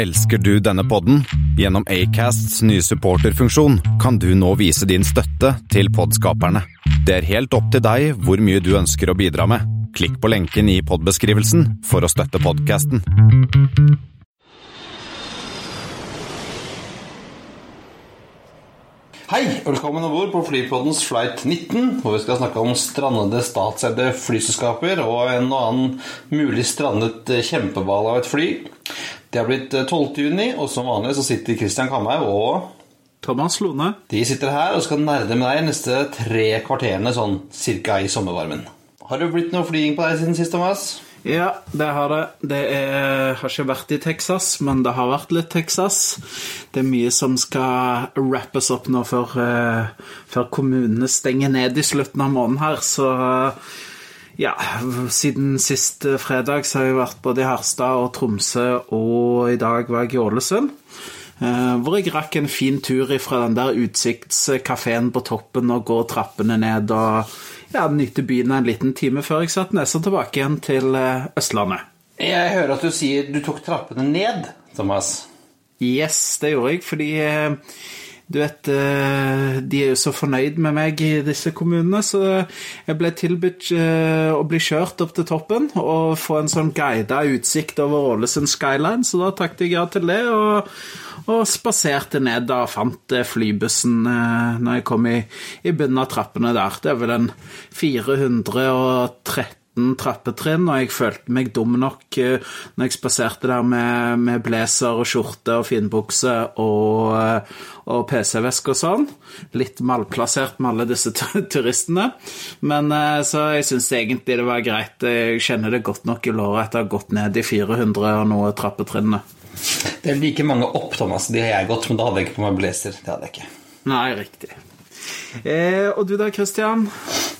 Elsker du denne podden? Gjennom Acasts nye supporterfunksjon kan du nå vise din støtte til podskaperne. Det er helt opp til deg hvor mye du ønsker å bidra med. Klikk på lenken i podbeskrivelsen for å støtte podkasten. Hei, velkommen om bord på Flypoddens flight 19, hvor vi skal snakke om strandede statseide flyselskaper og en og annen mulig strandet kjempehval av et fly. Det har blitt 12. juni, og som vanlig så sitter Christian Kamhaug og Thomas Lone. De sitter her og skal nerde med deg neste tre kvarterene sånn cirka i sommervarmen. Har det blitt noe flying på deg siden sist, Thomas? Ja, det har det. Det er, har ikke vært i Texas, men det har vært litt Texas. Det er mye som skal rappes opp nå før, uh, før kommunene stenger ned i slutten av måneden her, så ja, siden sist fredag så har jeg vært både i Harstad og Tromsø, og i dag var jeg i Ålesund. Uh, hvor jeg rakk en fin tur ifra den der utsiktskafeen på toppen og går trappene ned og ja, nyte byen en liten time før jeg satte nesa tilbake igjen til uh, Østlandet. Jeg hører at du sier du tok trappene ned, Thomas. Yes, det gjorde jeg, fordi du vet, de er jo så fornøyd med meg i disse kommunene, så jeg ble tilbudt å bli kjørt opp til toppen og få en sånn guida utsikt over Ålesund Skyline, så da takket jeg ja til det. og og spaserte ned da fant flybussen når jeg kom i, i bunnen av trappene der. Det er vel en 413 trappetrinn, og jeg følte meg dum nok når jeg spaserte der med, med blazer og skjorte og finbukse og, og PC-veske og sånn. Litt malplassert med alle disse turistene. Men så jeg syns egentlig det var greit. Jeg kjenner det godt nok i låret etter å ha gått ned i 400 og noe trappetrinnene. Det er like mange opp, Thomas. De har jeg gått, men da hadde jeg ikke på meg blazer. Det hadde jeg ikke. Nei, riktig. Eh, og du da, Christian?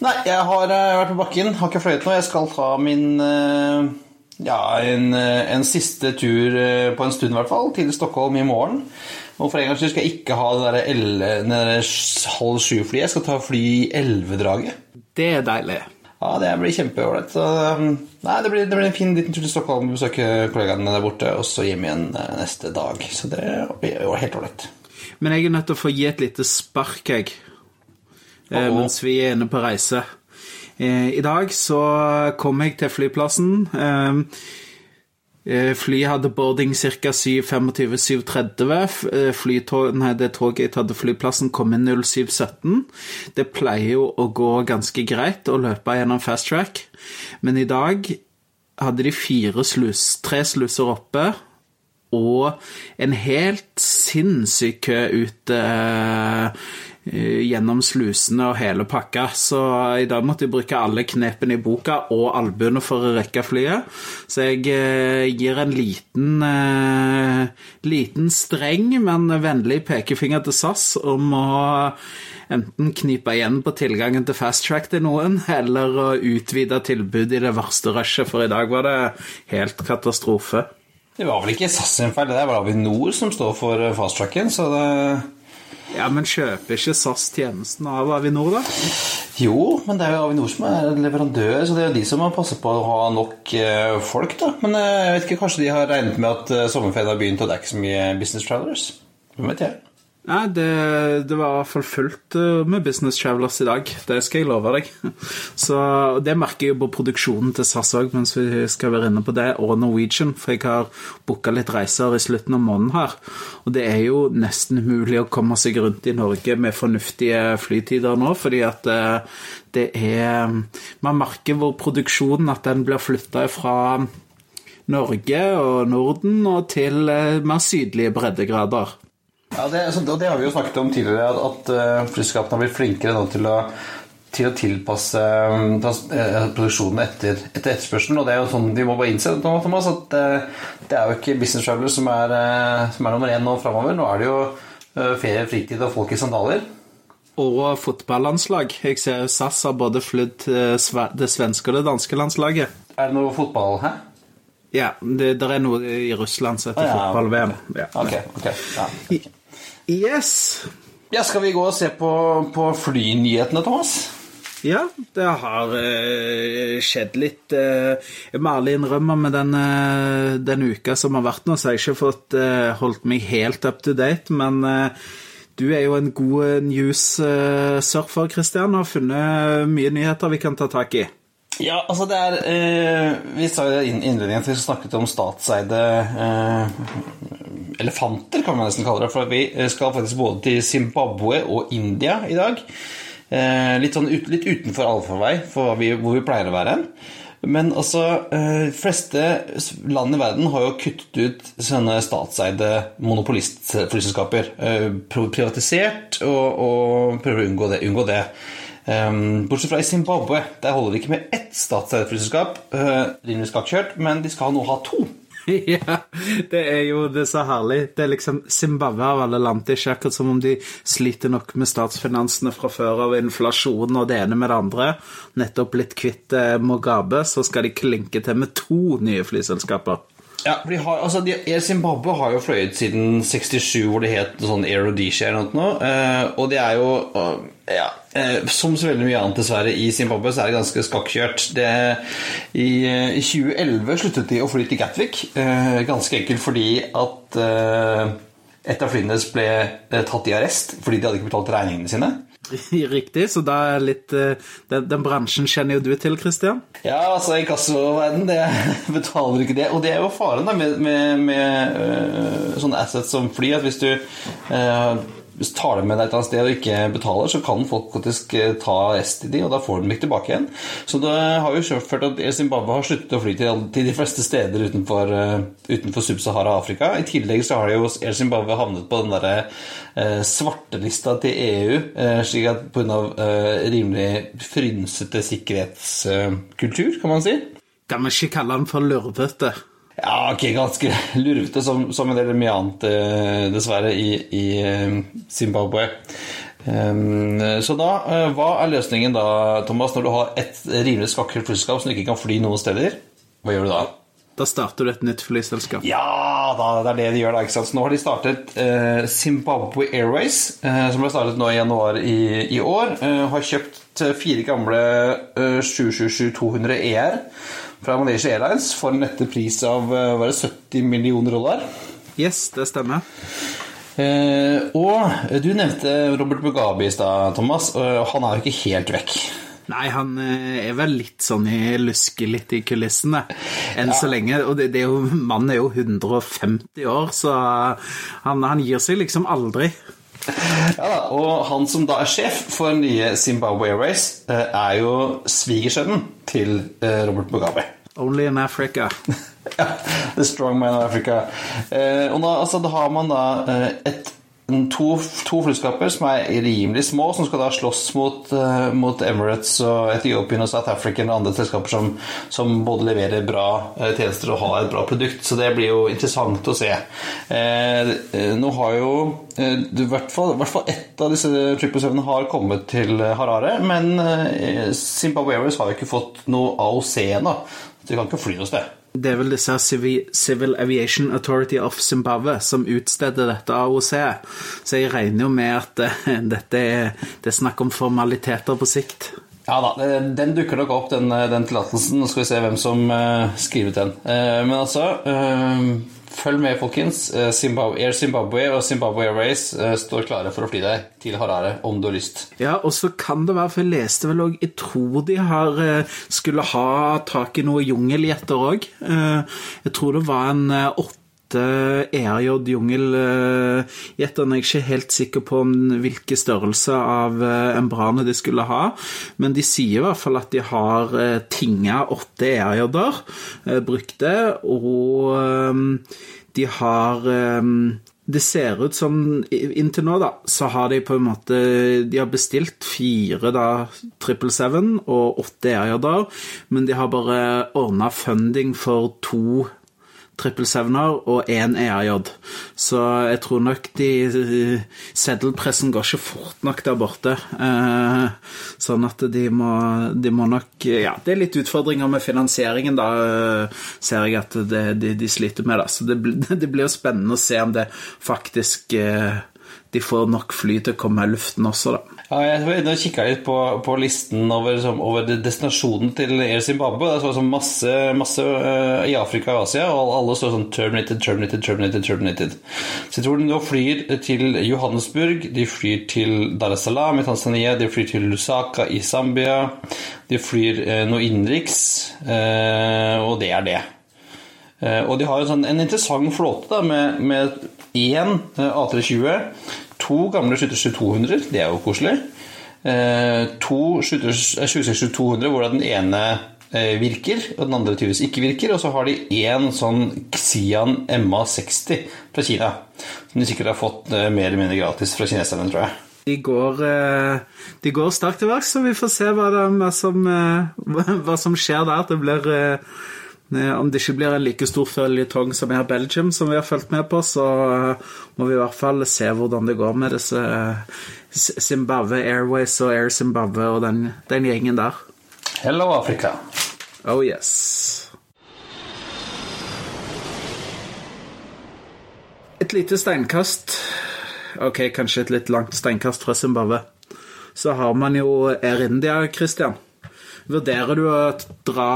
Nei, jeg har vært på bakken. Har ikke fløyet nå. Jeg skal ta min uh, ja, en, uh, en, siste tur på en stund, i hvert fall, til Stockholm i morgen. Og for en gangs skyld skal jeg ikke ha det der, der halv sju-flyet. Jeg skal ta fly i elvedraget. Det er deilig. Ja, det blir kjempeålreit. Det, blir, det blir en fin liten tur til Stockholm, besøke kollegaene der borte, og så hjem igjen neste dag. Så det blir helt ålreit. Men jeg er nødt til å få gi et lite spark, jeg, oh. mens vi er inne på reise. I dag så kom jeg til flyplassen. Flyet hadde boarding ca. 7.25-7.30. Flytog, nei, det toget jeg hadde flyplassen, kom inn 07.17. Det pleier jo å gå ganske greit å løpe gjennom fast track, men i dag hadde de fire slus, tre sluser oppe og en helt sinnssyk kø ute gjennom slusene og hele pakka. Så i dag måtte jeg bruke alle knepene i boka og albuene for å rekke flyet. Så jeg eh, gir en liten, eh, liten streng, men vennlig pekefinger til SAS om å enten knipe igjen på tilgangen til fast track til noen, eller å utvide tilbudet i det verste rushet, for i dag var det helt katastrofe. Det var vel ikke SAS sin feil, det var Avinor som står for fast tracken, så det ja, Men kjøper ikke SAS tjenesten av Avinor, da? Jo, men det er jo Avinor som er leverandør, så det er jo de som må passe på å ha nok folk, da. Men jeg vet ikke, kanskje de har regnet med at sommerferien har begynt, og det er ikke så mye business travelers? Hvem vet jeg? Nei, det, det, var i hvert fall fullt med business travelers i dag. Det skal jeg love deg. Så Det merker jeg jo på produksjonen til SAS òg, mens vi skal være inne på det, og Norwegian. For jeg har booka litt reiser i slutten av måneden her. Og det er jo nesten umulig å komme seg rundt i Norge med fornuftige flytider nå, fordi at det er Man merker hvor produksjonen at den blir flytta fra Norge og Norden og til mer sydlige breddegrader. Ja, det, det har vi jo snakket om tidligere, at, at uh, flyselskapene har blitt flinkere nå til å, til å tilpasse um, produksjonen etter, etter etterspørselen. Og det er jo sånn vi må bare innse Thomas, at det er jo ikke business travelers som er, som er nummer én nå framover. Nå er det jo ferie, fritid og folk i sandaler. Og fotballandslag. Jeg ser jo SAS har både flydd det svenske og det danske landslaget. Er det noe fotball her? Ja, det, der er noe i Russland som heter Ah, ja, fotball-VM. Ja. Ok, ok. Ja. Yes. ja, skal vi gå og se på, på flynyhetene, Thomas? Ja, det har uh, skjedd litt. Uh, jeg må ærlig innrømme med den, uh, den, uka som har vært nå, så har jeg ikke fått holdt meg helt up to date. Men du er jo en god news-surfer, Christian, og har funnet mye nyheter vi kan ta tak i. Ja, altså det er Vi sa jo i innledningen at vi snakket om statseide elefanter, kan man nesten kalle det. For vi skal faktisk både til Zimbabwe og India i dag. Eh, litt, sånn litt utenfor allfarvei for vi, hvor vi pleier å være. Men altså, de eh, fleste land i verden har jo kuttet ut sånne statseide monopolistflyselskaper. Eh, privatisert og, og, prøver å unngå det. Unngå det. Bortsett fra i Zimbabwe. Der holder det ikke med ett statseid flyselskap. Rimelig skakkjørt, men de skal nå ha to. ja, det er jo det er så herlig. Det er liksom Zimbabwe av alle land. Det er ikke akkurat som om de sliter nok med statsfinansene fra før av inflasjon og det ene med det andre. Nettopp blitt kvitt eh, Mugabe, så skal de klinke til med to nye flyselskaper. Ja, for har, altså de, Zimbabwe har jo fløyet siden 67, hvor det het sånn Air eller noe. Uh, og det er jo ja, uh, Som så veldig mye annet dessverre i Zimbabwe, så er det ganske skakkjørt. Det, i, I 2011 sluttet de å fly til Gatwick, ganske enkelt fordi at et av flyene ble tatt i arrest fordi de hadde ikke betalt regningene sine. Riktig, så da er litt eh, den, den, bransjen kjenner jo du til, Christian? Ja, altså i kassoverden, det betaler ikke det. Og det er jo faren da med, med, med uh, sånne assets som fly, at hvis du uh, hvis du tar dem med deg et annet sted og ikke betaler, så kan folk faktisk eh, ta rest i de, og da får de ikke tilbake igjen. Så det har jo ført at Zimbabwe har sluttet å fly til, de fleste steder utenfor, uh, utenfor Sub-Sahara Afrika. I tillegg så har jo Air Zimbabwe havnet på den derre uh, svartelista til EU, uh, slik at pga. Uh, rimelig frynsete sikkerhetskultur, kan man si. Kan vi ikke kalle den for lurvete? Ja, ok, ganske lurvete, som, som en del mye annet, eh, dessverre, i, i eh, Zimbabwe. Um, så da, hva er løsningen da, Thomas, når du har et rimelig skakkert flyselskap som du ikke kan fly noen steder? Hva gjør du da? Da starter du et nytt flyselskap. Ja, da, det er det de gjør. da, ikke sant? Så Nå har de startet Zimbabwe Airways, eh, som ble startet nå i januar i, i år. Eh, har kjøpt fire gamle 777-200 ER fra Malaysia Airlines for en nette pris av eh, var det 70 millioner dollar. Yes, det stemmer. Eh, og du nevnte Robert Mugabe i stad, Thomas. Han er jo ikke helt vekk. Nei, han eh, er vel litt sånn i lusker litt i kulissene enn ja. så lenge. Og det, det er jo, mannen er jo 150 år, så han, han gir seg liksom aldri. Ja da, Og han som da er sjef for nye Zimbabwe Airways, eh, er jo svigersønnen til eh, Robert Mugabe. Only in Africa. ja, The strong man of Africa. Og da, altså, da har man da et to, to flyskaper som er rimelig små, som skal da slåss mot, uh, mot Emirates og Etiopien og South African og andre selskaper som, som både leverer bra uh, tjenester og har et bra produkt. Så det blir jo interessant å se. Uh, nå har jo i hvert fall ett av disse 777 har kommet til Harare, men Zimbabwe Airways har jo ikke fått noe AOC ennå. Så de kan ikke fly noe sted. Det er vel disse Civil Aviation Authority of Zimbabwe som utsteder dette AOC. Så jeg regner jo med at eh, dette er, det er snakk om formaliteter på sikt. Ja da, den dukker nok opp, den, den tillatelsen. Nå skal vi se hvem som uh, skriver ut den. Uh, men altså uh, Følg med, folkens. Eh, Zimbabwe, Air Zimbabwe og Zimbabwe Airways eh, står klare for å fly deg til Harare om du har lyst. Ja, og så kan det være, for jeg leste vel òg Jeg tror de har eh, skulle ha tak i noe jungeljetter òg. Jeg tror det var en åtte ERJ jungelgjetterne. Jeg er ikke helt sikker på hvilke størrelse av embrane de skulle ha, men de sier i hvert fall at de har tinga åtte ERJ-er, brukte, og de har det ser ut som Inntil nå, da, så har de på en måte De har bestilt fire da 777 og åtte Airder, men de har bare ordna funding for to 777-er og én EAJ. Så jeg tror nok de Seddelpressen går ikke fort nok der borte. Eh, sånn at de må, de må nok Ja, det er litt utfordringer med finansieringen, da, ser jeg at det, de, de, sliter med. Da. Så det, det, blir jo spennende å se om det faktisk eh, de får nok fly til å komme i luften også, da. Ja, jeg har kikka litt på, på listen over, som, over destinasjonen til Air Zimbabwe. Det er sånn masse, masse uh, i Afrika og Asia, og alle står sånn 'terminated, terminated, terminated'. terminated. Så jeg tror de nå flyr til Johannesburg, de flyr til Dar es Salaam i Tanzania, de flyr til Lusaka i Zambia, de flyr uh, noe innenriks, uh, og det er det. og de har en, sånn, en interessant flåte da, med én A320 to gamle skyttersky 200, det er jo koselig. Eh, to skyttersky 200 hvor den ene eh, virker, og den andre tydeligvis ikke virker. Og så har de én sånn Xian MA60 fra Kina, som de sikkert har fått eh, mer eller mindre gratis fra kineserne, tror jeg. De går, de går sterkt til verks, så vi får se hva, som, hva som skjer der. Det blir Eh, om det ikke blir en like stor føljetong som er Belgium, som vi har fulgt med på, så eh, må vi i hvert fall se hvordan det går med disse eh, Zimbabwe Airways og Air Zimbabwe og den, den gjengen der. Hello, Afrika. Oh yes. Et lite steinkast Ok, kanskje et litt langt steinkast fra Zimbabwe. Så har man jo Air India, Christian. Vurderer du å dra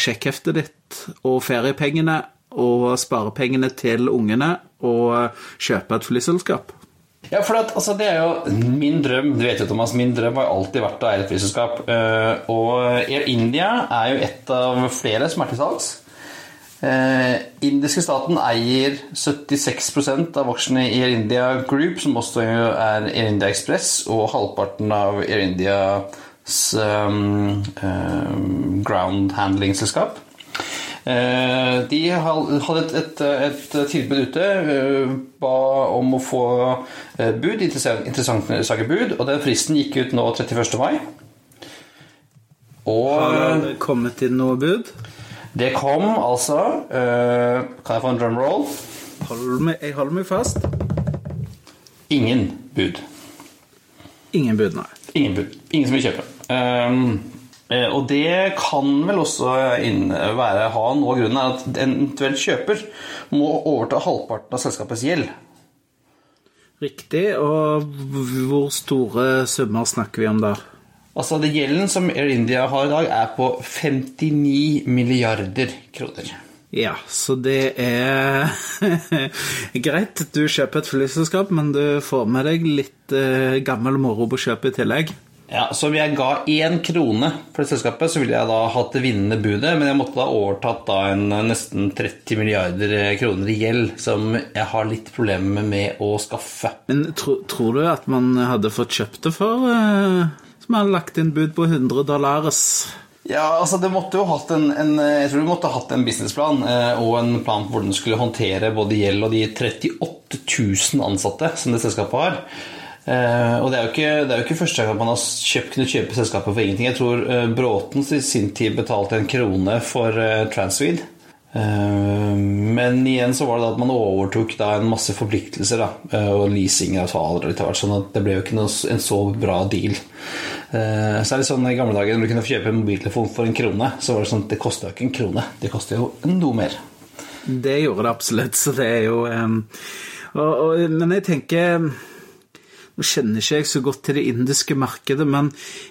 sjekkheftet ditt og feriepengene og sparepengene til ungene og kjøpe et flyselskap? Ja, for at, altså, det er jo min drøm. Du vet jo, Thomas, min drøm har alltid vært å eie et flyselskap. Uh, og Air India er jo et av flere som er til salgs. Uh, indiske staten eier 76 av aksjene i Air India Group, som også er Air India Express, og halvparten av Air India um, um, ground handling-selskap. Uh, de hadde et, et, et, tilbud ute, ba om å få bud, interessante bud, og den fristen gikk ut nå 31. mai. Og Har det kommet inn noe bud? Det kom altså Kan jeg få en drum roll? Hold meg, jeg holder meg fast. Ingen bud. Ingen bud, nei. Ingen bud. Ingen som vil kjøpe. Um, og det kan vel også være, ha noe av grunnen at en eventuelt kjøper må overta halvparten av selskapets gjeld. Riktig. Og hvor store summer snakker vi om da? Altså, det Gjelden som Air India har i dag, er på 59 milliarder kroner. Ja, så det er greit. Du kjøper et flyselskap, men du får med deg litt eh, gammel moro på kjøpet i tillegg. Ja, Så om jeg ga én krone for det selskapet, så ville jeg da hatt det vinnende budet, men jeg måtte da overtatt da en nesten 30 milliarder kroner i gjeld, som jeg har litt problemer med å skaffe. Men tro, tror du at man hadde fått kjøpt det for uh, Som hadde lagt inn bud på 100 dollares? Ja, altså det måtte jo hatt en, en Jeg tror du måtte hatt en businessplan eh, og en plan på hvordan du skulle håndtere både gjeld og de 38 000 ansatte som det selskapet har. Uh, og det er, jo ikke, det er jo ikke første gang man har kjøpt, kunne kjøpe selskapet for ingenting. Jeg tror uh, Bråten i sin tid betalte en krone for uh, Transweed. men igjen så var det da at man overtok da en masse forpliktelser da, og leasingavtaler og sånn at det ble jo ikke noe, en så bra deal. så er det sånn I gamle dager når du kunne kjøpe en mobiltelefon for en krone, så var det sånn at det kosta ikke en krone. Det kosta jo noe mer. Det gjorde det absolutt, så det er jo um, og, og, Men jeg tenker nå kjenner ikke jeg så godt til det indiske markedet, men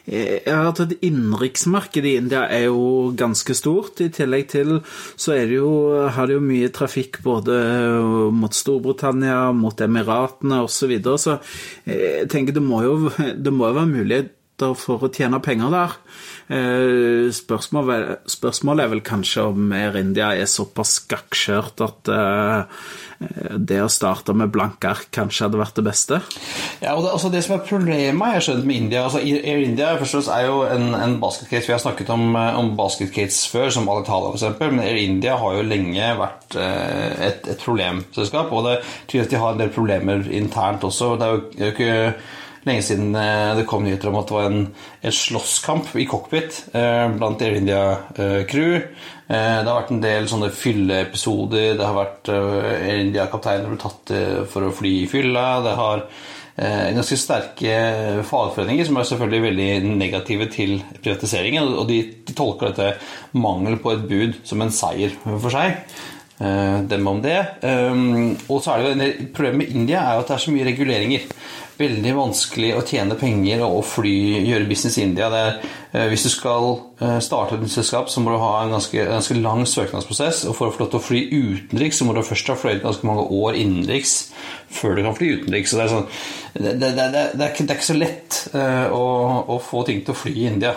jeg har hørt at innenriksmarkedet i India er jo ganske stort. I tillegg til så det jo, har det jo mye trafikk både mot Storbritannia, mot Emiratene osv. Så, videre. så jeg tenker det må jo, det må jo være muligheter for å tjene penger der. Eh, spørsmålet, spørsmålet er vel kanskje om Air India er såpass skakkskjørt at uh, det å starte med blanke ark kanskje hadde vært det beste? Ja, og det, altså det som er Problemet jeg skjønt med India altså Air India først er jo en, en basketcase. Vi har snakket om, eh, om basketcase før, som Alitalia f.eks. Men Air India har jo lenge vært eh, et, et problemselskap. Og det tyder at de har en del problemer internt også. Det er jo ikke lenge siden eh, det kom nyheter om at det var en, en slåsskamp i cockpit blant Air India-crew. Eh, det har vært en del sånne fylleepisoder. Det har vært Air India-kapteiner ble tatt for å fly i fylla. Det har ganske sterke fagforeninger som er selvfølgelig veldig negative til privatiseringen. Og de, de tolker dette mangel på et bud som en seier for seg. dem om det. Og så er det jo Problemet med India er jo at det er så mye reguleringer veldig vanskelig å tjene penger og fly, gjøre business i India. Er, eh, hvis du skal eh, starte et selskap, så må du ha en ganske, ganske, lang søknadsprosess. Og for å få lov til å fly utenriks, så må du først ha fløyet ganske mange år innenriks før du kan fly utenriks. Det er, sånn, det, det, det, det er, ikke, er ikke, så lett uh, å, å, få ting til å fly i India.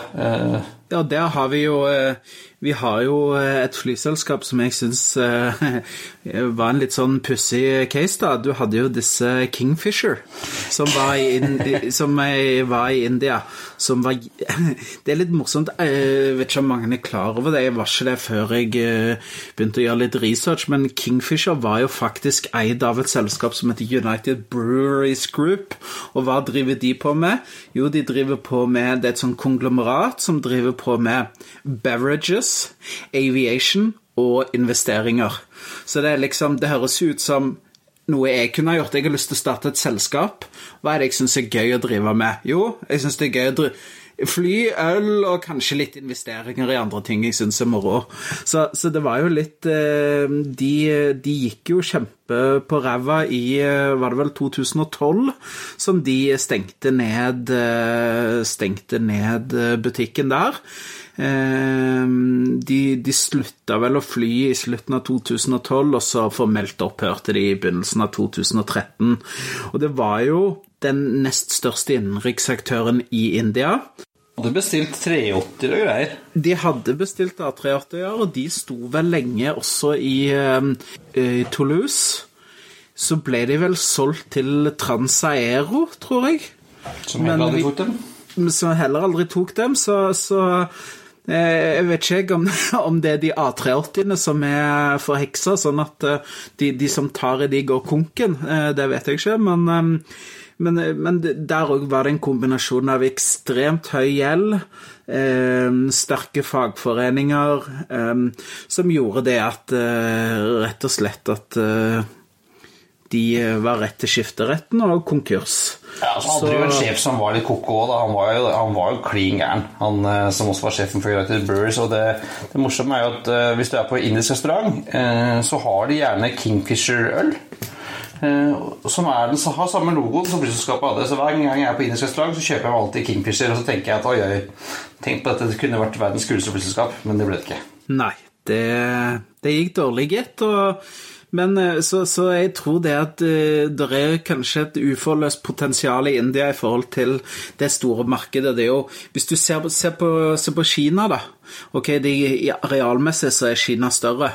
Ja, der har vi jo Vi har jo et flyselskap som jeg syns var en litt sånn pussig case, da. Du hadde jo disse Kingfisher, som var i, som var i India. Som var Det er litt morsomt. Jeg vet ikke om mange er klar over det. Jeg var ikke det før jeg begynte å gjøre litt research, men Kingfisher var jo faktisk eid av et selskap som heter United Breweries Group. Og hva driver de på med? Jo, de driver på med Det er et sånn konglomerat som driver på med beverages, aviation og investeringer. Så det er liksom Det høres ut som noe jeg kunne ha gjort. Jeg har lyst til å starte et selskap. Hva er det jeg syns er gøy å drive med? Jo, jeg syns det er gøy å drive Fly, øl og kanskje litt investeringer i andre ting jeg syns er moro. Så, så, det var jo litt eh, de, de gikk jo kjempe på ræva i eh, var det vel 2012 som de stengte ned, eh, stengte ned butikken der. De, de slutta vel å fly i slutten av 2012, og så formelt opphørte de i begynnelsen av 2013. Og det var jo den nest største innenriksaktøren i India. Hadde bestilt 380 og greier. De hadde bestilt A380, ja, og de sto vel lenge også i, uh, i Toulouse. Så ble de vel solgt til Transaero, tror jeg. Som heller aldri tok dem? Som heller aldri tok dem, så, så eh, jeg vet ikke om, om, det er de A380-ene som er forheksa, sånn at de, de, som tar i de, går konken. Det vet jeg ikke, men men, men der òg var det en kombinasjon av ekstremt høy gjeld, eh, sterke fagforeninger, eh, som gjorde det at eh, Rett og slett at eh, de var rett til skifteretten og konkurs. Ja, så hadde jo en sjef som var litt koko òg, Han var jo, han var jo klin gæren, han eh, som også var sjefen for United Brewers. Og det, det morsomme er jo at hvis du er på indisk restaurant, så har de gjerne Kingfisher-øl. Eh, som er den, har samme logo som flyselskapet hadde. Så hver gang jeg er på indisk restaurant, så kjøper jeg alltid Kingfisher. Og så tenker jeg at oi, oi, tenk på at det kunne vært verdens kuleste flyselskap, men det ble det ikke. Nei, det, det gikk dårlig, gitt. og men eh, så, så, jeg tror det at uh, det er kanskje et uforløst potensial i India i forhold til det store markedet. Det er jo, hvis du ser, ser, på, ser på, Kina, da. Ok, de, Arealmessig så er Kina større,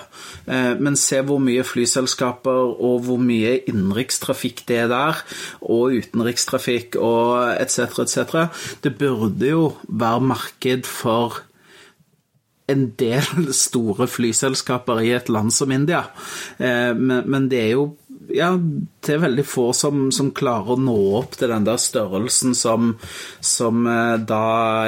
uh, men se hvor mye flyselskaper og hvor mye innenrikstrafikk det er der, og utenrikstrafikk og etc., etc. Det burde jo være marked for en del store flyselskaper i et land som India. Eh, men, det er jo ja, det er veldig få som, som, klarer å nå opp til den der størrelsen som, som eh, da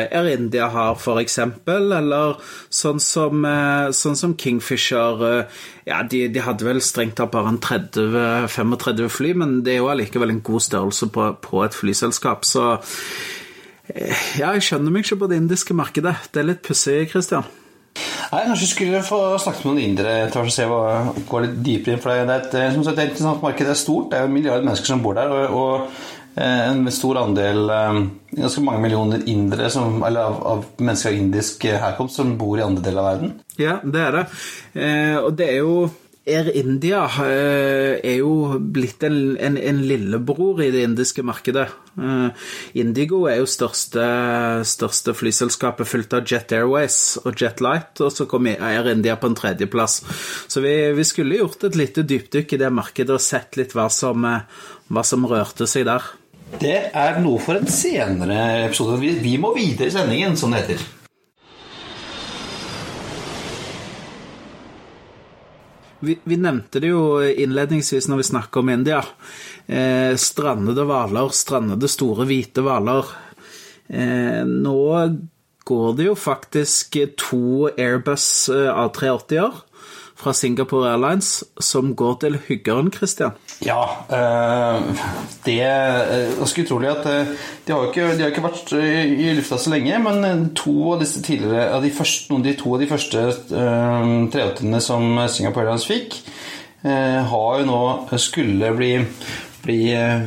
Air India har, f.eks., eller sånn som, eh, sånn som, Kingfisher. Ja, de, de hadde vel strengt tatt bare en 30-35 fly, men det er jo allikevel en god størrelse på, på et flyselskap. Så ja, jeg skjønner meg ikke på det indiske markedet. Det er litt pussig, Christian. Nei, Kanskje vi skulle få snakket med noen indere etter hvert og se hva, gå litt dypere inn. for Det er et, som sagt, interessant marked. Det er stort. Det er en milliard mennesker som bor der. og, og eh, en stor andel, eh, ganske mange millioner indere, som, eller av, av, mennesker av indisk herkomst, som bor i andre deler av verden. Ja, det er det. Eh, og det er jo Air India eh, er jo blitt en, en, en, lillebror i det indiske markedet. Eh, Indigo er jo største, største flyselskapet, fulgt av Jet Airways og Jet Light, og så kom Air India på en tredjeplass. Så vi, vi skulle gjort et lite dypdykk i det markedet og sett litt hva som, eh, hva som rørte seg der. Det er noe for en senere episode. Vi, vi må videre i sendingen, som det heter. Vi, vi, nevnte det jo innledningsvis når vi snakker om India. Eh, strandede hvaler, strandede store, hvite hvaler. Eh, nå går det jo faktisk to Airbus eh, A380-er fra Singapore Airlines som går til hyggeren, Christian? Ja, det er ganske utrolig at de har ikke, de har ikke vært i lufta så lenge, men to av av de, første, noen, de to av de første 380-ene som Singapore Airlines fikk, har jo nå skulle bli, bli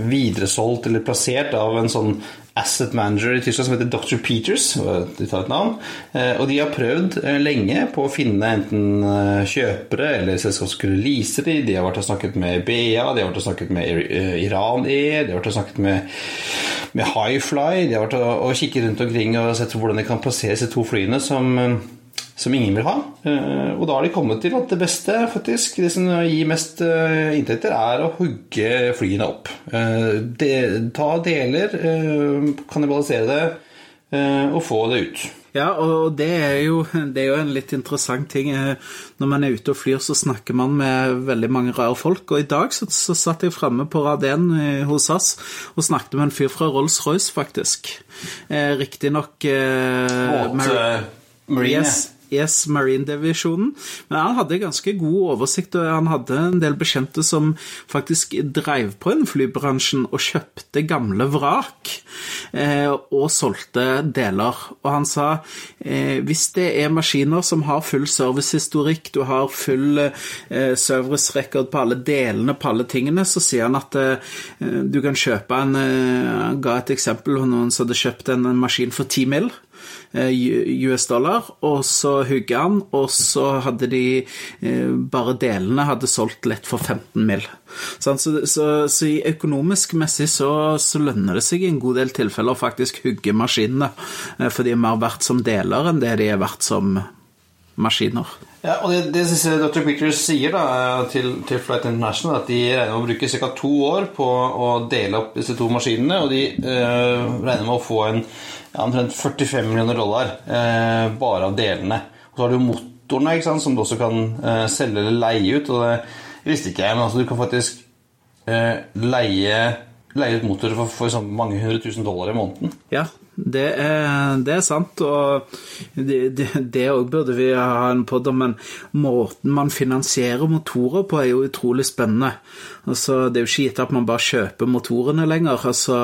videresolgt eller plassert av en sånn asset manager i Tyskland som heter Dr. Peters. De tar et navn. Og de har prøvd lenge på å finne enten kjøpere eller selskap som kunne lease de. De har vært og snakket med BA, de har vært og snakket med Iran Air, de har vært og snakket med, med Highfly. De har vært og, og kikket rundt omkring og sett hvordan de kan plassere disse to flyene som som ingen vil ha. Og da har de kommet til at det beste, faktisk, det som gir mest inntekter, er å hugge flyene opp. De, ta deler, kannibalisere det og få det ut. Ja, og det er, jo, det er, jo, en litt interessant ting. Når man er ute og flyr, så snakker man med veldig mange rare folk. Og i dag så, så satt jeg framme på rad 1 hos oss og snakket med en fyr fra Rolls-Royce, faktisk. Eh, Riktignok eh, Marine. Yes. Yes, Marine-divisjonen. Men han hadde ganske god oversikt, og han hadde en del bekjente som faktisk dreiv på innen flybransjen og kjøpte gamle vrak eh, og solgte deler. Og han sa eh, hvis det er maskiner som har full servicehistorikk, du har full eh, service-record på alle delene på alle tingene, så sier han at du kan kjøpe en Han ga et eksempel på noen som hadde kjøpt en maskin for ti mill. US dollar, og så hugget han, og så hadde de bare delene hadde solgt lett for 15 mill. Så, så, så økonomisk messig så, så, lønner det seg i en god del tilfeller å faktisk hugge maskinene, for de er mer verdt som deler enn det de er verdt som maskiner. Ja, og Det, det Dr. Pickers sier da, til, til, Flight International, at de regner med å bruke ca. to år på å dele opp disse to maskinene, og de øh, regner med å få en ja, omtrent 45 millioner dollar eh, bare av delene. Og så har du motorene, ikke sant, som du også kan eh, selge eller leie ut. og det visste ikke jeg, men altså, du kan faktisk leie, leie ut motorer for, for sånn mange hundre tusen dollar i måneden. Ja, det er, det er, sant, og det òg burde vi ha en podd om. Men måten man finansierer motorer på, er jo utrolig spennende. Altså, det er jo ikke gitt at man bare kjøper motorene lenger. Altså,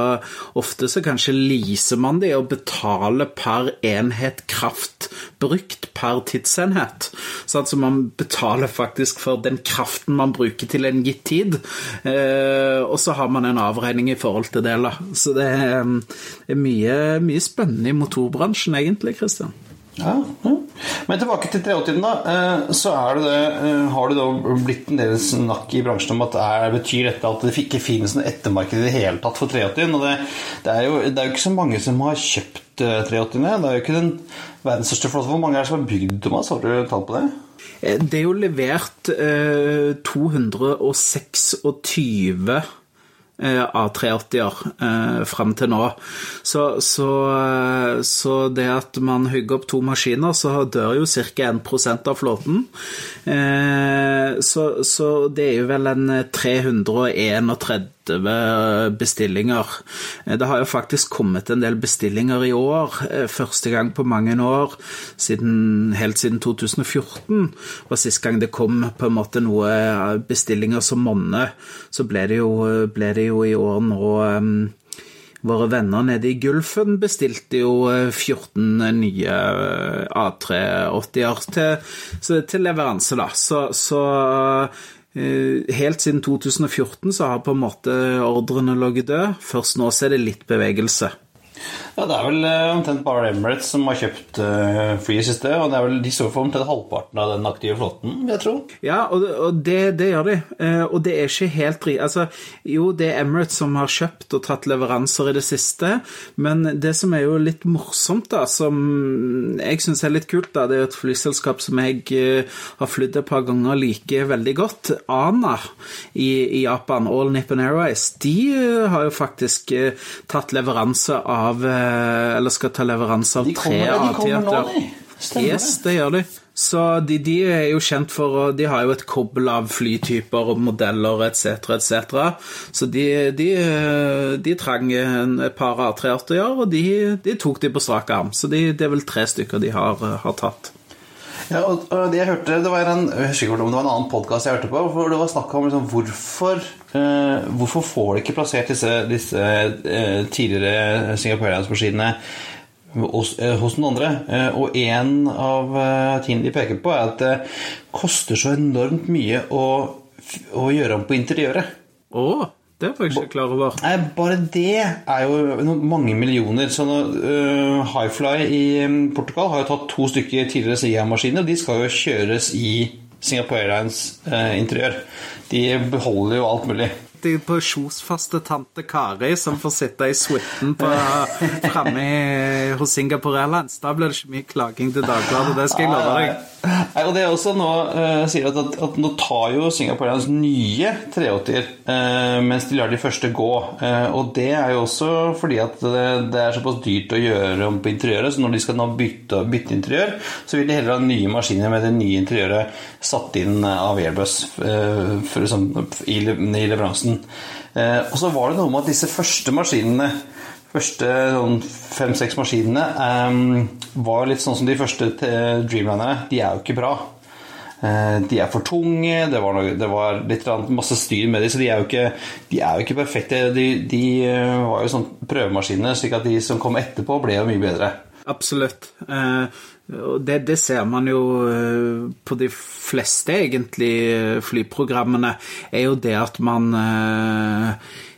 ofte så kanskje leaser man de og betaler per enhet kraft brukt per tidsenhet. Så altså man betaler faktisk for den kraften man bruker til en gitt tid, eh, og så har man en avregning i forhold til det. Så det er, er mye, spennende i motorbransjen, egentlig, Christian. Ja, ja. Men tilbake til 380-en, da. Så det det, har det da blitt en del snakk i bransjen om at det betyr dette at det ikke finnes noe ettermarked i det hele tatt for 380-en. Og det, det, er jo, det er jo ikke så mange som har kjøpt 380-ene. Det er jo ikke den verdens største flåte. Hvor mange er det som har bygd, Thomas? Har du tall på det? Det er jo levert eh, 226 A380-er eh, fram til nå. Så, så, så, det at man hugger opp to maskiner, så dør jo ca. 1 av flåten. Eh, så, så, det er jo vel en 331 bestillinger. Det har jo faktisk kommet en del bestillinger i år, eh, første gang på mange år, siden, helt siden 2014. var sist gang det kom på en måte noe bestillinger som monner. Så ble det, jo, ble det jo i år nå Våre venner nede i Gulfen bestilte jo 14 nye A380-er til, til, leveranse, da. Så, så Helt siden 2014 så har på en måte ordrene ligget død. Først nå så er det litt bevegelse. Ja, Det er vel uh, omtrent bare Emirates som har kjøpt uh, fly i siste. Og det er vel, de står for omtrent halvparten av den aktive flåten, jeg tro. Ja, og, og det, det, gjør de. Uh, og det er ikke helt ri... Altså, jo, det er Emirates som har kjøpt og tatt leveranser i det siste, men det som er jo litt morsomt, da, som jeg syns er litt kult, da, det er jo et flyselskap som jeg har flydd et par ganger like veldig godt, ANA i, i Japan, All Nippon Airways, de har jo faktisk tatt leveranse av eller skal ta leveranse av tre A-teater. Yes, det gjør de. Så de, de, er jo kjent for De har jo et kobbel av flytyper og modeller etc., etc. Så de, de, de trang et par A380-er, og de, de, tok de på strak arm. Så det er vel tre stykker de har, har tatt. Ja, og, og det jeg hørte, det var en, jeg om det var en annen podkast jeg hørte på, hvor det var snakk om liksom, hvorfor, eh, hvorfor får de ikke plassert disse, disse eh, tidligere Singapore Airlines-maskinene hos, eh, hos noen andre. Eh, og en av eh, tingene de peker på, er at det koster så enormt mye å, å gjøre om på interiøret. Å, det var jeg ikke klar over. Nei, bare det er jo mange millioner. Så nå, øh, Highfly i mm, Portugal har jo tatt to stykker tidligere Sia-maskiner. og De skal jo kjøres i Singapore Airlines uh, interiør. De beholder jo alt mulig. De kjosfaste tante Kari som får sitte i suiten på- framme hos Singapore Airlines. Da blir det ikke mye klaging til Dagbladet, det skal jeg love deg. Nei, og det er også nå uh, sier at, at, at nå tar jo Singapore Airlines nye 380-er uh, mens de lar de første gå. Uh, og det er jo også fordi at det, det er såpass dyrt å gjøre om på interiøret, så når de skal nå bytte, bytte interiør, så vil de heller ha nye maskiner med det nye interiøret satt inn av Airbus eh, for, liksom, i, i leveransen. Eh, og så var det noe med at disse første maskinene første sånn fem-seks maskinene um, var litt sånn som de første Dreamlinerne. De er jo ikke bra. Eh, de er for tunge, det var, noe, det var litt masse styr med dem, så de er jo ikke, er jo ikke perfekte. De, de eh, var jo sånn prøvemaskiner, slik at de som kom etterpå, ble jo mye bedre. Absolutt. Eh, det, det ser man jo på de fleste, egentlig, flyprogrammene, er jo det at man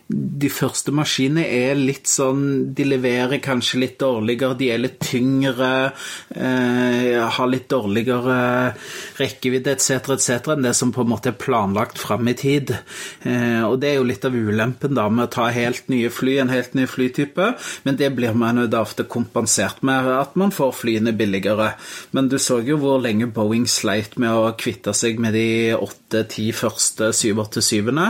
de første maskinene er litt sånn De leverer kanskje litt dårligere, de er litt tyngre, eh, har litt dårligere rekkevidde etc., etc. enn det som på en måte er planlagt fram i tid. Eh, og det er jo litt av ulempen da med å ta helt nye fly, en helt ny flytype, men det blir man jo da ofte kompensert med at man får flyene billigere. Men du så jo hvor lenge Boeing sleit med å kvitte seg med de åtte-ti første 787-ene.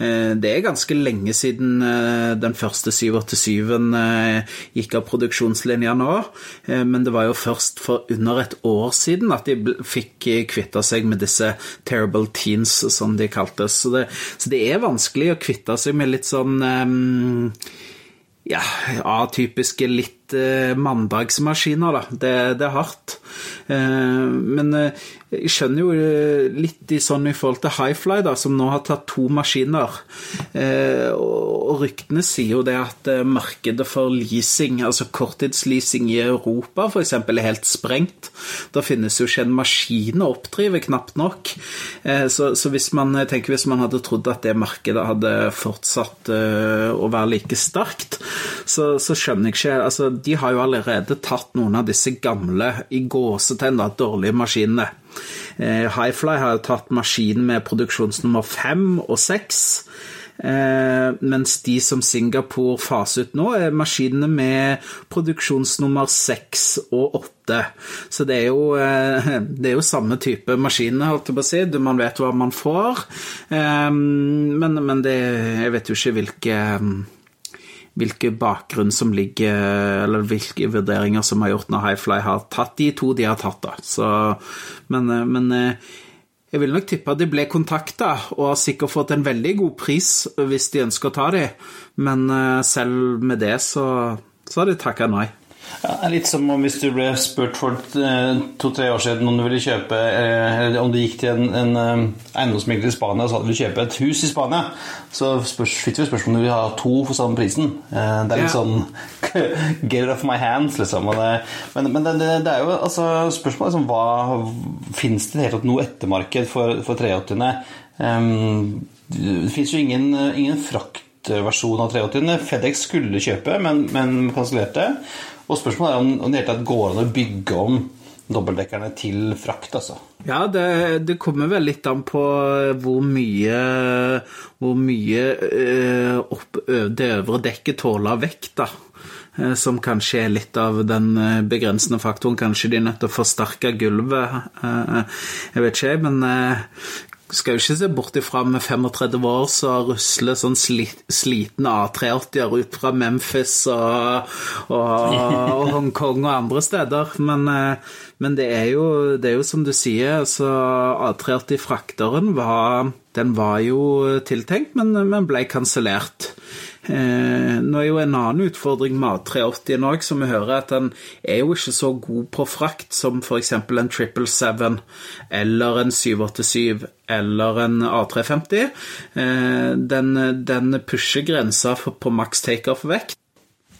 Eh, det er ganske lenge siden eh, den første 787-en eh, gikk av produksjonslinja nå, eh, men det var jo først for under et år siden at de fikk kvitta seg med disse terrible teens, som de kaltes. Så det, så det er vanskelig å kvitte seg med litt sånn ja, atypiske litt eh, mandagsmaskiner, da. Det, det er hardt. Eh, men eh, jeg skjønner jo eh, litt i sånn i forhold til Highfly, da, som nå har tatt to maskiner. Eh, og, ryktene sier jo det at eh, markedet for leasing, altså korttidsleasing i Europa f.eks., er helt sprengt. Da finnes jo ikke en maskin å oppdrive, knapt nok. Så, så hvis man tenker hvis man hadde trodd at det markedet hadde fortsatt å være like sterkt, så, så skjønner jeg ikke altså, De har jo allerede tatt noen av disse gamle, i gåsetegn, dårlige maskinene. Eh, Highfly har jo tatt maskinen med produksjonsnummer fem og seks. Eh, mens de som Singapore faser ut nå, er maskinene med produksjonsnummer seks og åtte. Så det er jo, eh, det er jo samme type maskiner, holdt jeg på å si. Man vet hva man får. Eh, men men det, jeg vet jo ikke hvilke hvilke bakgrunn som ligger, eller hvilke vurderinger som har gjort når Highfly har tatt de to de har tatt. da. Så, men, eh, men eh, jeg vil nok tippe at de ble kontakta og har sikkert fått en veldig god pris hvis de ønsker å ta de, men eh, selv med det så, så har de takka nei. Ja, litt som om hvis du ble spurt for eh, to-tre år siden om du ville kjøpe eh, Eller om du gikk til en, en eh, eiendomsmegler i Spania og sa at du ville kjøpe et hus i Spania, så spørs, fikk vi spørsmål om du ville ha to for samme prisen. Eh, Det er litt Ja. sånn Get it off my hands, liksom. Men men det, det, er jo altså spørsmålet liksom, hva Fins det i det hele tatt noe ettermarked for, for 380-ene? Um, det fins jo ingen, ingen fraktversjon av 380-ene. FedEx skulle kjøpe, men, men kansellerte. Og spørsmålet er om, om det tatt går an å bygge om dobbeltdekkerne til frakt, altså. Ja, det, det kommer vel litt an på hvor mye Hvor mye ø, opp, ø- det øvre dekket tåler vekt, da. Eh, Som kanskje er litt av den eh, begrensende faktoren. Kanskje de er nødt til å forsterke gulvet. eh, Jeg vet ikke, men skal jo ikke se bort ifra med 35 år så rusler sånn sli, slitne A380-er ut fra Memphis og, og, og Hongkong og andre steder. Men, men det, er jo, det er jo som du sier, altså A380-frakteren var, den var jo tiltenkt, men, men ble kansellert. Eh, nå er jo en annen utfordring med A380 òg, som vi hører, at den er jo ikke så god på frakt som f.eks. en 777 eller en 787 eller en A350. Eh, den, den pusher grensa på maks takeoff-vekt.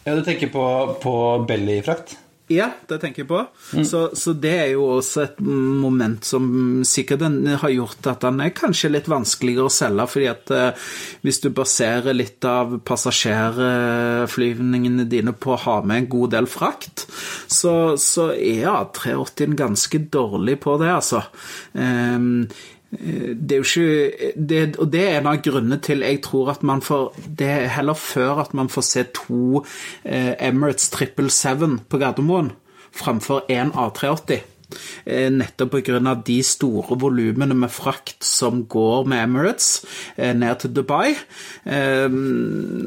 Ja, Du tenker på, på bellyfrakt? Ja, det tenker jeg på. Mm. Så, så, det er jo også et moment som sikkert har gjort at den er kanskje litt vanskeligere å selge, fordi at eh, hvis du baserer litt av passasjerflyvningene dine på å ha med en god del frakt, så, så er A380 ganske dårlig på det, altså. Um, det er jo ikke det, Og det er en av grunnene til jeg tror at man får Det er heller før at man får se to eh, Emirates 777 på Gardermoen framfor én A380. Eh, nettopp pga. de store volumene med frakt som går med Emirates eh, ned til Dubai. Eh,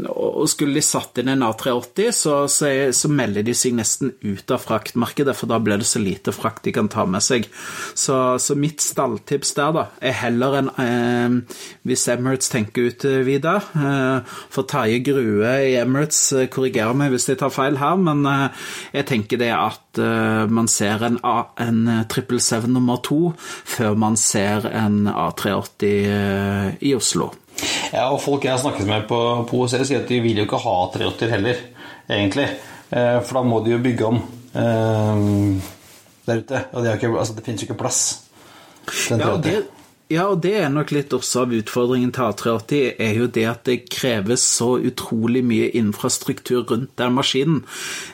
og skulle de satt inn en A380, så, så, så melder de seg nesten ut av fraktmarkedet, for da blir det så lite frakt de kan ta med seg. Så, så mitt stalltips der da, er heller en eh, Hvis Emirates tenker ut videre eh, For Terje Grue i Emirates korrigerer meg hvis jeg tar feil her, men eh, jeg tenker det at man ser en, en en 777 eh, nummer to før man ser en A380 eh, i Oslo. Ja, og folk jeg har snakket med på, på OC sier at de vil jo ikke ha A380 heller, egentlig. Eh, for da må de jo bygge om der ute. Og det, ikke, altså, det finnes jo ikke plass. Ja, det, ja, og det er nok litt også av utfordringen til A380, er jo det at det kreves så utrolig mye infrastruktur rundt den maskinen.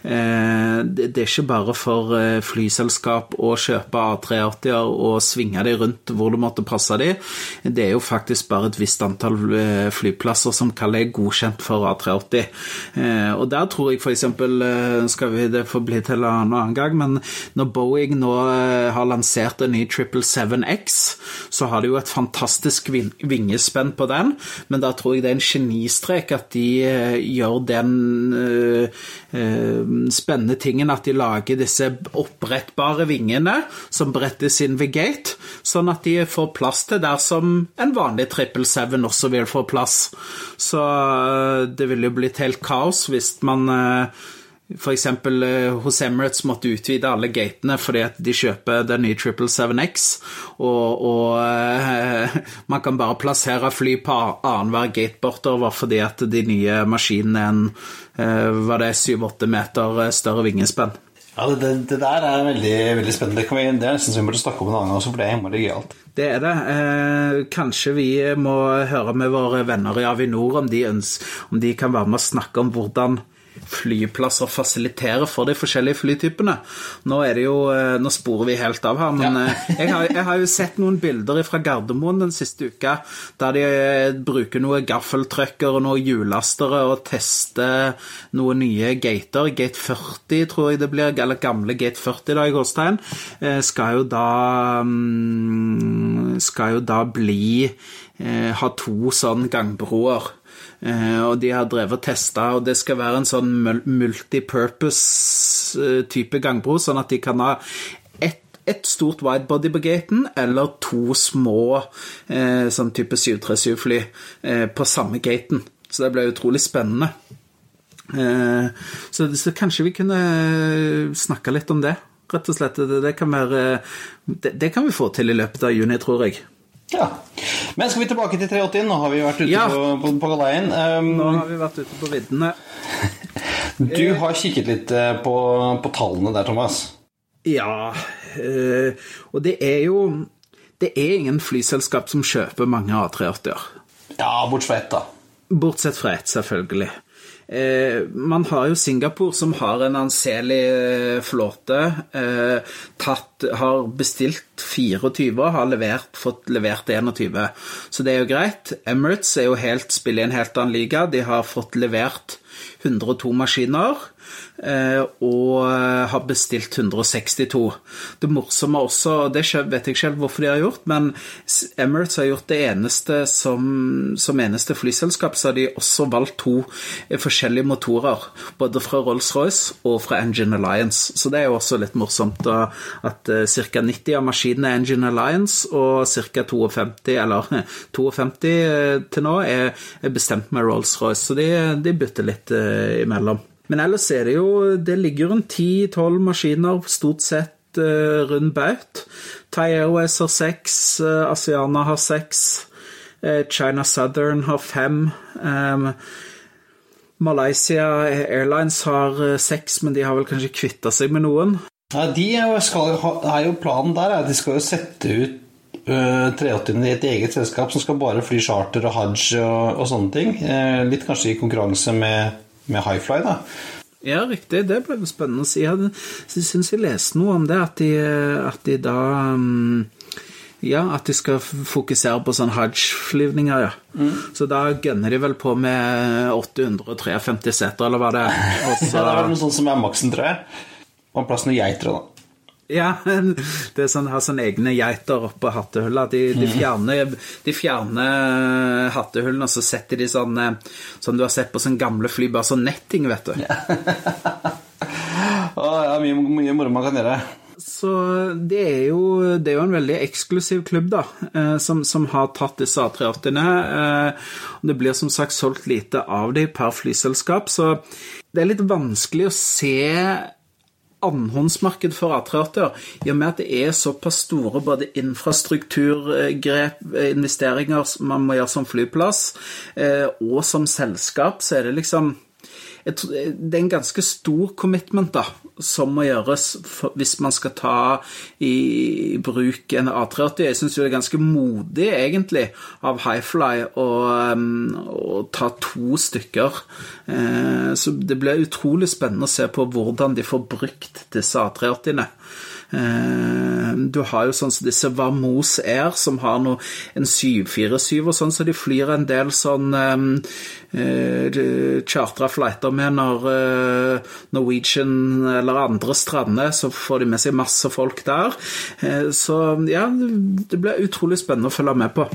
Eh, det er ikke bare for eh, flyselskap å kjøpe A380-er og svinge dem rundt hvor du måtte passe dem. Det er jo faktisk bare et visst antall eh, flyplasser som kaller det godkjent for A380. Og der tror jeg f.eks. skal vi det få bli til en annen gang, men når Boeing nå har lansert en ny 777X, så har de jo et fantastisk vingespenn på den, men da tror jeg det er en genistrek at de uh, gjør den uh, uh, spennende tingen at de lager disse opprettbare vingene som brettes inn ved gate, sånn at de får plass til der som en vanlig 777 også vil få plass. Så det ville jo blitt helt kaos hvis man F.eks. Eh, hos Emirates måtte utvide alle gatene fordi at de kjøper den nye 777X, og, og eh, man kan bare plassere fly på annenhver gate bortover fordi at de nye maskinene er en eh, var det 7-8 meter større vingespenn. Ja, det, det, der er veldig, veldig spennende. Det, vi, det er nesten så vi burde snakke om en annen gang også, for det er innmari gøyalt. Det er det. Eh, kanskje vi må høre med våre venner i Avinor om de, ønsker, om de kan være med og snakke om hvordan flyplasser fasiliterer for de forskjellige flytypene. Nå er det jo, eh, nå sporer vi helt av her, men ja. Eh, jeg, har, jeg, har, jo sett noen bilder fra Gardermoen den siste uka der de eh, bruker noe gaffeltrucker og noen hjulastere og tester noen nye gater. Gate 40, tror jeg det blir, eller gamle Gate 40 da i Gåstein, skal jo da mm, skal jo da bli ha to sånn gangbroer. Eh, og de har drevet og testa, og det skal være en sånn multipurpose-type gangbro, sånn at de kan ha ett et stort widebody på gaten eller to små eh, sånn type 737-fly eh, på samme gaten. Så det ble utrolig spennende. Så, så, kanskje vi kunne snakke litt om det, rett og slett. Det, det, kan være, det, det, kan vi få til i løpet av juni, tror jeg. Ja. Men skal vi tilbake til 380? Nå har vi vært ute ja. på, på, på galeien. Um, Nå har vi vært ute på viddene. du har kikket litt eh, på, på, tallene der, Thomas. Ja, øh, og det er jo Det er ingen flyselskap som kjøper mange A380-er. Ja, bortsett fra ett, da. Bortsett fra ett, selvfølgelig. Eh, man har jo Singapore, som har en anselig eh, flåte. Eh, tatt, har bestilt 24 og har levert, fått levert 21. Så det er jo greit. Emirates er jo helt, spiller i en helt annen liga. De har fått levert 102 maskiner. Eh, og har bestilt 162. Det morsomme også, og det vet jeg helt hvorfor de har gjort, men Emirates har gjort det eneste som, som eneste flyselskap, så har de også valgt to forskjellige motorer. Både fra Rolls-Royce og fra Engine Alliance. Så det er jo også litt morsomt at ca. 90 av maskinene er Engine Alliance, og ca. 52, eller 52 til nå, er bestemt med Rolls-Royce. Så de, de bytter litt imellom. Men ellers er det jo Det ligger rundt 10-12 maskiner stort sett uh, rundt baut. Thai Airways har seks, uh, Asiana har seks, uh, China Southern har fem. Malaysia Airlines har seks, men de har vel kanskje kvitta seg med noen? Ja, de skal, er jo Planen der er de skal jo sette ut 380 i et eget selskap som skal bare fly charter og hajj og, og sånne ting. Litt kanskje i konkurranse med med Highfly, da. Ja, riktig. Det ble spennende å si. Jeg syns jeg leste noe om det, at de, at de da um, ja, at de skal fokusere på sånn hajj-flyvninger, ja. Mm. Så da gønner de vel på med 853 seter, eller hva det er. Også... ja, det er vel noe sånt som er maksen, tror jeg. Og plass noen geiter da. Ja, det er sånn, har sånne egne geiter oppå hattehulla. De, de, mhm. fjerner, de fjerner hattehullene, og så setter de sånn Som du har sett på sånne gamle fly, bare sånn netting, vet du. Ja. oh, ja, mye, mye moro man kan gjøre. Så det er, jo, det er jo en veldig eksklusiv klubb, da, eh, som, som har tatt disse A380-ene. Eh, det blir som sagt solgt lite av dem per flyselskap, så det er litt vanskelig å se annenhåndsmarked for A380-er, i og med at det er såpass store både infrastrukturgrep, eh, investeringer man må gjøre som flyplass, eh, og som selskap, så er det liksom det er en ganske stor commitment da, som må gjøres for, hvis man skal ta i bruk en A380. Jeg syns det er ganske modig, egentlig, av Highfly å, um, å ta to stykker. Eh, så det blir utrolig spennende å se på hvordan de får brukt disse A380-ene. Eh, du har jo sånn som disse Vamos Air, som har noe, en 747 og sånn, så de flyr en del sånn um, uh, chartra flighter med når uh, Norwegian eller andre strander, så får de med seg masse folk der. Uh, så ja, det blir utrolig spennende å følge med på.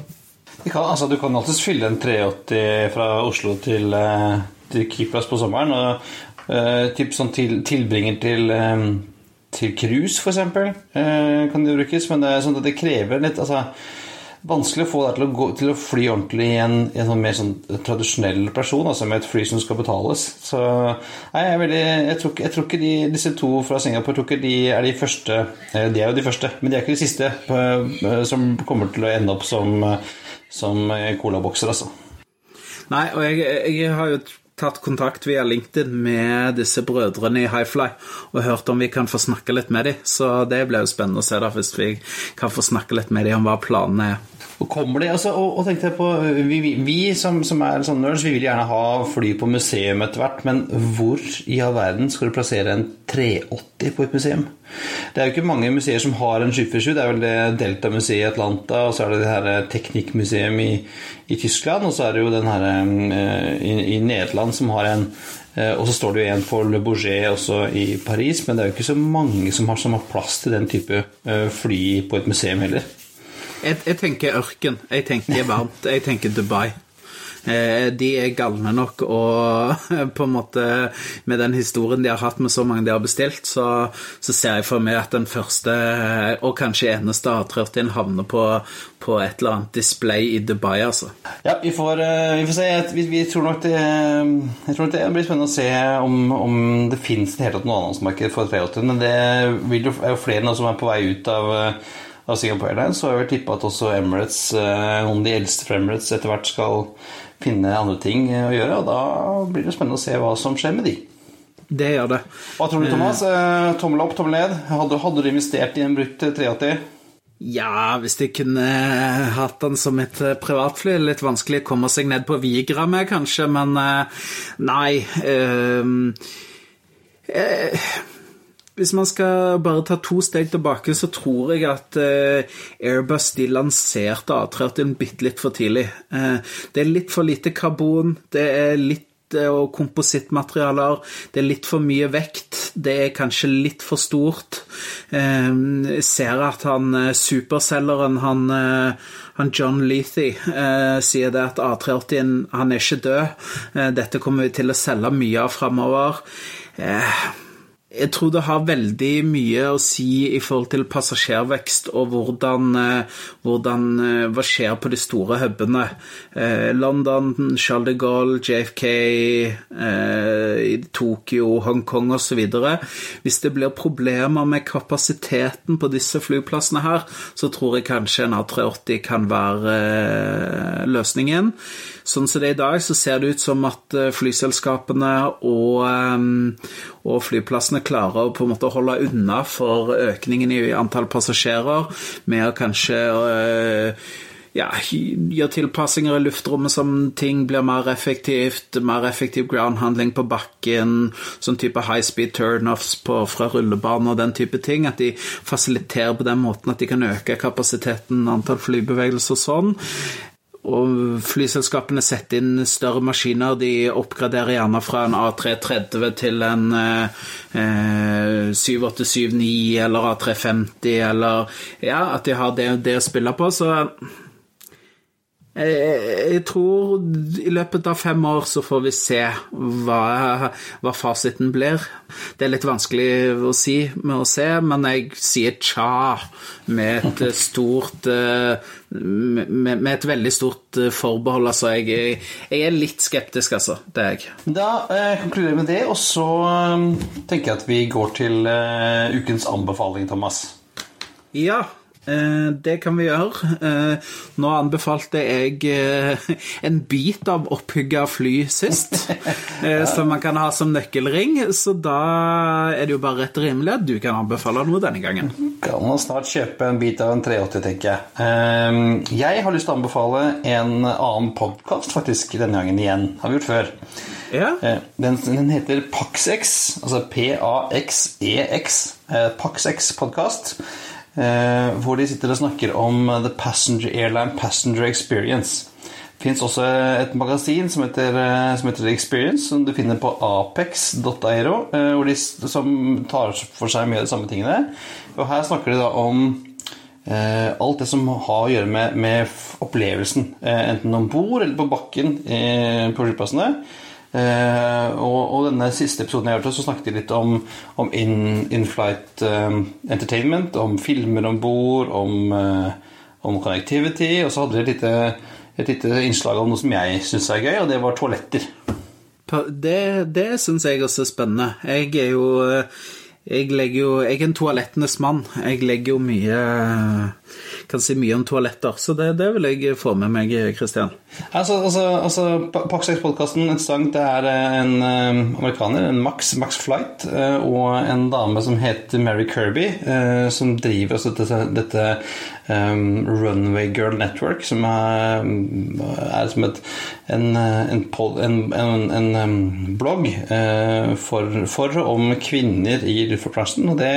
Kan, altså, du kan alltids fylle en 380 fra Oslo til, til Keeplass på sommeren. og uh, typ sånn til, tilbringer til um, til cruise, f.eks., eh, kan det brukes. Men det er sånn at det krever litt altså, Vanskelig å få deg til å, til å fly ordentlig i en, i en sånn mer sånn tradisjonell person, altså med et fly som skal betales. Så nei, jeg, veldig, jeg, tror, jeg, tror, ikke de, disse to fra Singapore tror ikke de er de første eh, De er jo de første, men de er ikke de siste eh, som kommer til å ende opp som, som colabokser, altså. Nei, og jeg, jeg har jo tatt kontakt via LinkedIn med disse brødrene i Highfly og hørt om vi kan få snakke litt med dem. Så det blir jo spennende å se da, hvis vi kan få snakke litt med dem om hva planene er. Og kommer de, altså, og, og tenkte jeg på, Vi, vi, vi som, som, er sånn nerds, vi vil gjerne ha fly på museum etter hvert, men hvor i all verden skal du plassere en 380 på et museum? Det er jo ikke mange museer som har en 747. Det er vel det Delta-museet i Atlanta, og så er det det her Teknikkmuseum i, i, Tyskland, og så er det jo den her eh, i, i Nederland som har en eh, og så står det jo en på Le Bourget også i Paris, men det er jo ikke så mange som har, som har plass til den type fly på et museum heller. Jeg, jeg tenker ørken. Jeg tenker varmt. Jeg tenker Dubai. Eh, de er galne nok, og på en måte med den historien de har hatt med så mange de har bestilt, så, så ser jeg for meg at den første, og kanskje eneste A380 havner på, på, et eller annet display i Dubai, altså. Ja, vi får, eh, vi får se. Vi, vi, tror nok det, jeg tror nok det blir spennende å se om, om det fins det hele tatt noe annonsemarked for 380, men det jo, er jo flere nå som er på vei ut av av Singapore Airlines, så har jeg vel tippa at også Emirates, eh, noen av de eldste fra Emirates, etter hvert skal finne andre ting eh, å gjøre. Og da blir det spennende å se hva som skjer med de. Det gjør det. Hva tror du, Thomas? Eh, tommel opp, tommel ned. Hadde, hadde du investert i en brukt 83? Ja, hvis de kunne hatt den som et privatfly. Litt vanskelig å komme seg ned på Vigra med, kanskje, men nei. Øh, uh, hvis man skal bare ta to steg tilbake, så tror jeg at eh, Airbus de lanserte A380 bitte litt for tidlig. Eh, det er litt for lite karbon, det er litt og komposittmaterialer. Det er litt for mye vekt. Det er kanskje litt for stort. Jeg ser at han superselgeren, han, han John Leathy, sier det at A380 han er ikke død. Dette kommer vi til å selge mye av framover. Jeg tror det har veldig mye å si i forhold til passasjervekst og hvordan, eh, hvordan eh, hva skjer på de store hubene. Eh, London, Charles de Gaulle, JFK, Tokyo, Hongkong osv. Hvis det blir problemer med kapasiteten på disse flyplassene her, så tror jeg kanskje en A380 kan være løsningen. Sånn som det er i dag, så ser det ut som at flyselskapene og, og flyplassene klarer å på en måte holde unna for økningen i antall passasjerer med å kanskje øh, ja, gjøre tilpassinger i luftrommet som ting blir mer effektivt, mer effektiv groundhandling på bakken, sånn type high speed turnoffs fra rullebane og den type ting. At de fasiliterer på den måten at de kan øke kapasiteten, antall flybevegelser og sånn. Og flyselskapene setter inn større maskiner. De oppgraderer gjerne fra en A330 til en eh, 7879 eller A350 eller Ja, at de har det, det å spille på. Så jeg tror i løpet av fem år så får vi se hva, hva, fasiten blir. Det er litt vanskelig å si med å se, men jeg sier tja med et stort med, med et veldig stort forbehold. Altså, jeg, jeg, er litt skeptisk, altså. Det er jeg. Da eh, konkluderer vi med det, og så um, tenker jeg at vi går til uh, ukens anbefaling, Thomas. Ja. Eh, det kan vi gjøre. Eh, nå anbefalte jeg eh, en bit av opphugga fly sist, som man kan ha som nøkkelring. Så da er det jo bare rett og rimelig at du kan anbefale noe denne gangen. Kan man snart kjøpe en bit av en 380, tenker jeg. Jeg har lyst til å anbefale en annen podkast faktisk denne gangen igjen. Har vi gjort før. Ja. Den, den heter PAXX, altså P-A-X-E-X. PAXX podkast. Eh, hvor de sitter og snakker om The Passenger Airline Passenger Experience. Det fins også et magasin som heter, eh, som heter, Experience, som du finner på apex.aero, eh, som tar for seg mye av de samme tingene. Og her snakker de da om eh, alt det som har å gjøre med, med opplevelsen, eh, enten om bord eller på bakken eh, på flyplassene. Uh, og, og, denne siste episoden jeg hørte, så snakket de litt om, om in-flight in uh, entertainment, om filmer om bord, om, uh, om, connectivity, og så hadde de et lite, et lite innslag om noe som jeg syns er gøy, og det var toaletter. Det, det syns jeg også er spennende. Jeg er jo jeg, jo, jeg er en toalettenes mann. Jeg legger jo mye kan si mye om toaletter. Så det, det vil jeg få med meg, Kristian. Altså, altså, altså Paxex-podkasten interessant. Det er en um, amerikaner, en Max, Max Flight, uh, og en dame som heter Mary Kirby, som driver også dette, dette um, Runway Girl Network, som er, er som et, en, en, en, en blogg uh, for, for om kvinner i luftfartsbransjen. Og det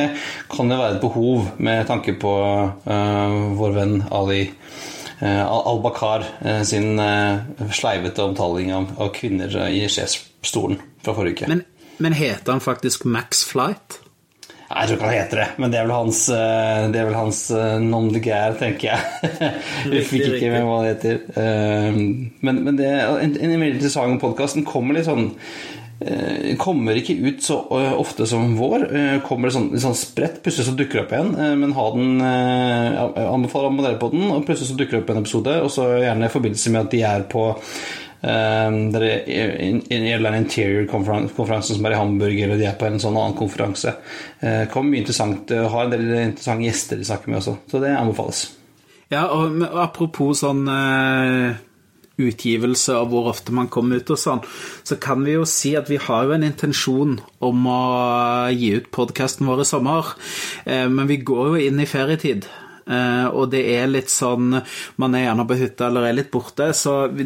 kan jo være et behov med tanke på uh, vår venn Ali eh, Al-Bakar sin sleivete omtaling av, av kvinner i sjefsstolen fra forrige uke. Men, men heter han faktisk Max Flight? Jeg tror ikke han heter det, men det er vel hans, det er vel hans nom de guerre, tenker jeg. Vi fikk ikke med hva det heter. Men, men det en, en veldig interessant podkast. Den kommer litt sånn Eh, kommer ikke ut så eh, ofte som vår. Eh, kommer litt sånn, sånn spredt, plutselig så dukker det opp igjen. Men ha den Jeg anbefaler å abonnere på den, og plutselig så dukker det opp en episode. Og så gjerne i forbindelse med at de er på Um, en interior-konferanse som er i Hamburg, eller de er på en sånn annen konferanse. Uh, kommer mye interessant, uh, har en del interessante gjester de snakker med også, så det anbefales. Ja, og apropos sånn uh utgivelse og hvor ofte man kommer ut og sånn, så kan vi jo si at vi har jo en intensjon om å gi ut podkasten vår i sommer. Eh, men vi går jo inn i ferietid. Uh, og det er litt sånn Man er gjerne på hytta eller er litt borte. Så vi,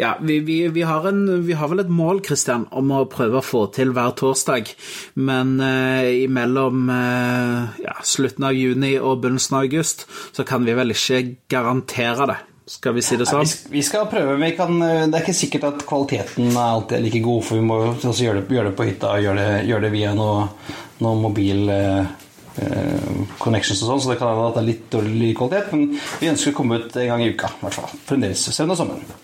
ja, vi, vi, vi, har en, vi, har vel et mål, Christian, om å prøve å få til hver torsdag. Men eh, imellom eh, ja, slutten av juni og begynnelsen av august så kan vi vel ikke garantere det. Skal vi si det sånn? vi, vi skal prøve, men kan, eh, det er ikke sikkert at kvaliteten er alltid like god, for vi må også gjøre, det, gjøre det på hytta og gjøre det, gjøre det via noe, noe mobil eh, eh, connections og sånn, så det kan hende at det er litt dårlig kvalitet, men vi ønsker å komme ut en gang i uka, i hvert fall. Fremdeles. Søndag og sommeren.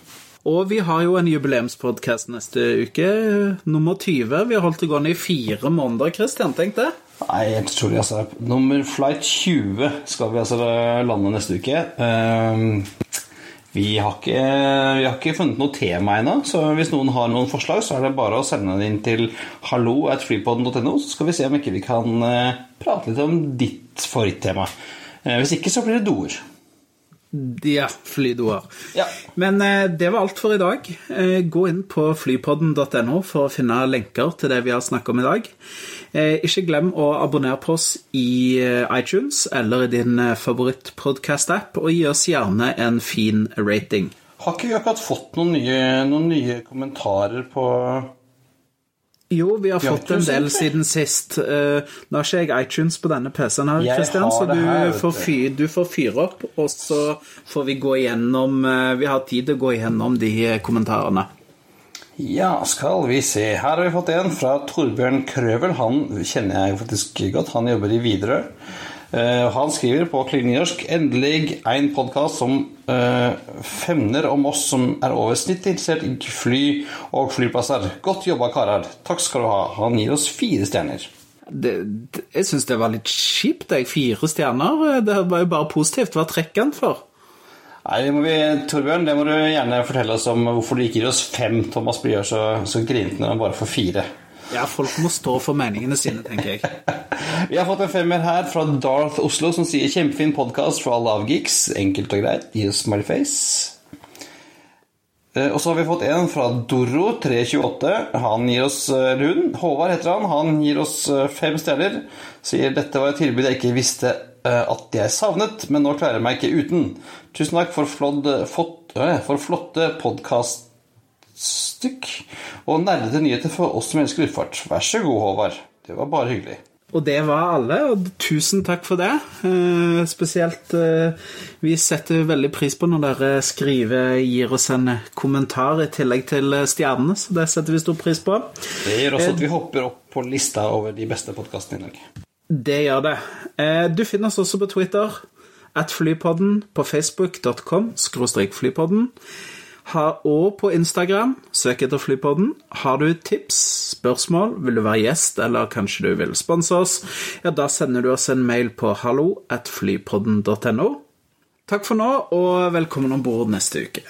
Og vi har jo en jubileumspodkast neste uke, nummer 20. Vi har holdt det gående i fire måneder, Christian. Tenk det. Nei, helt utrolig. Altså. Nummer flight 20 skal vi altså lande neste uke. Ehm, vi, har ikke, vi har ikke funnet noe tema ennå, så hvis noen har noen forslag, så er det bare å sende det inn til hallo.flypodden.no, så skal vi se om ikke vi kan eh, prate litt om ditt favorittema. Eh, hvis ikke, så blir det doer. Ja, flydoer. Ja. Men eh, det var alt for i dag. Eh, gå inn på flypodden.no for å finne lenker til det vi har snakket om i dag. Eh, ikke glem å abonnere på oss i eh, iTunes eller i din eh, favorittpodkast-app, og gi oss gjerne en fin rating. Har ikke vi akkurat fått noen nye, noen nye kommentarer på Jo, vi har fått en del siden sist. Eh, Nå har ikke jeg iTunes på denne PC-en her, Kristian, så du, her, får fyr, du får fyre opp, og så får vi gå igjennom eh, Vi har tid til å gå igjennom de eh, kommentarene. Ja, skal vi se. Her har vi fått en fra Torbjørn Krøvel. Han kjenner jeg faktisk godt. Han jobber i Widerøe. Eh, han skriver på Klin norsk endelig en podkast som eh, femner om oss som er over snittet interessert i fly og flyplasser. Godt jobba, karer. Takk skal du ha. Han gir oss fire stjerner. Det, det, jeg syns det var litt kjipt, jeg. Fire stjerner. Det var jo bare positivt. Hva trekker han for? Nei, det må vi, Torbjørn, det må du gjerne fortelle oss om hvorfor du ikke gir oss fem. Thomas blir så, så grinete når han bare får fire. Ja, folk må stå for meningene sine, tenker jeg. Vi har fått en femmer her fra Darth Oslo som sier kjempefin podkast fra alle avgeeks. Enkelt og greit. Gi oss smiley face. Eh, Og så har vi fått en fra Doro328. Han gir oss eh, hun, Håvard heter han. Han gir oss eh, fem stjerner. Sier dette var et tilbud jeg ikke visste eh, at jeg savnet, men nå klarer jeg meg ikke uten. Tusen takk for, flott, for flotte podkaststykk og nerdete nyheter for oss som elsker luftfart. Vær så god, Håvard. Det var bare hyggelig. Og det var alle, og tusen takk for det. Eh, spesielt eh, Vi setter veldig pris på når dere skriver, gir oss en kommentar i tillegg til eh, stjernene, så det setter vi stor pris på. Det gjør også at vi hopper opp på lista over de beste podkastene i Norge. Det gjør det. Eh, Du finner oss også på Twitter, at flypodden, på facebook.com, skråstrek flypodden, ha- og på Instagram, søk etter Flypodden. Har du tips, spørsmål, vil du være gjest, eller kanskje du vil sponse oss, ja, da sender du oss en mail på hallo at flypodden.no. Takk for nå, og velkommen om bord neste uke.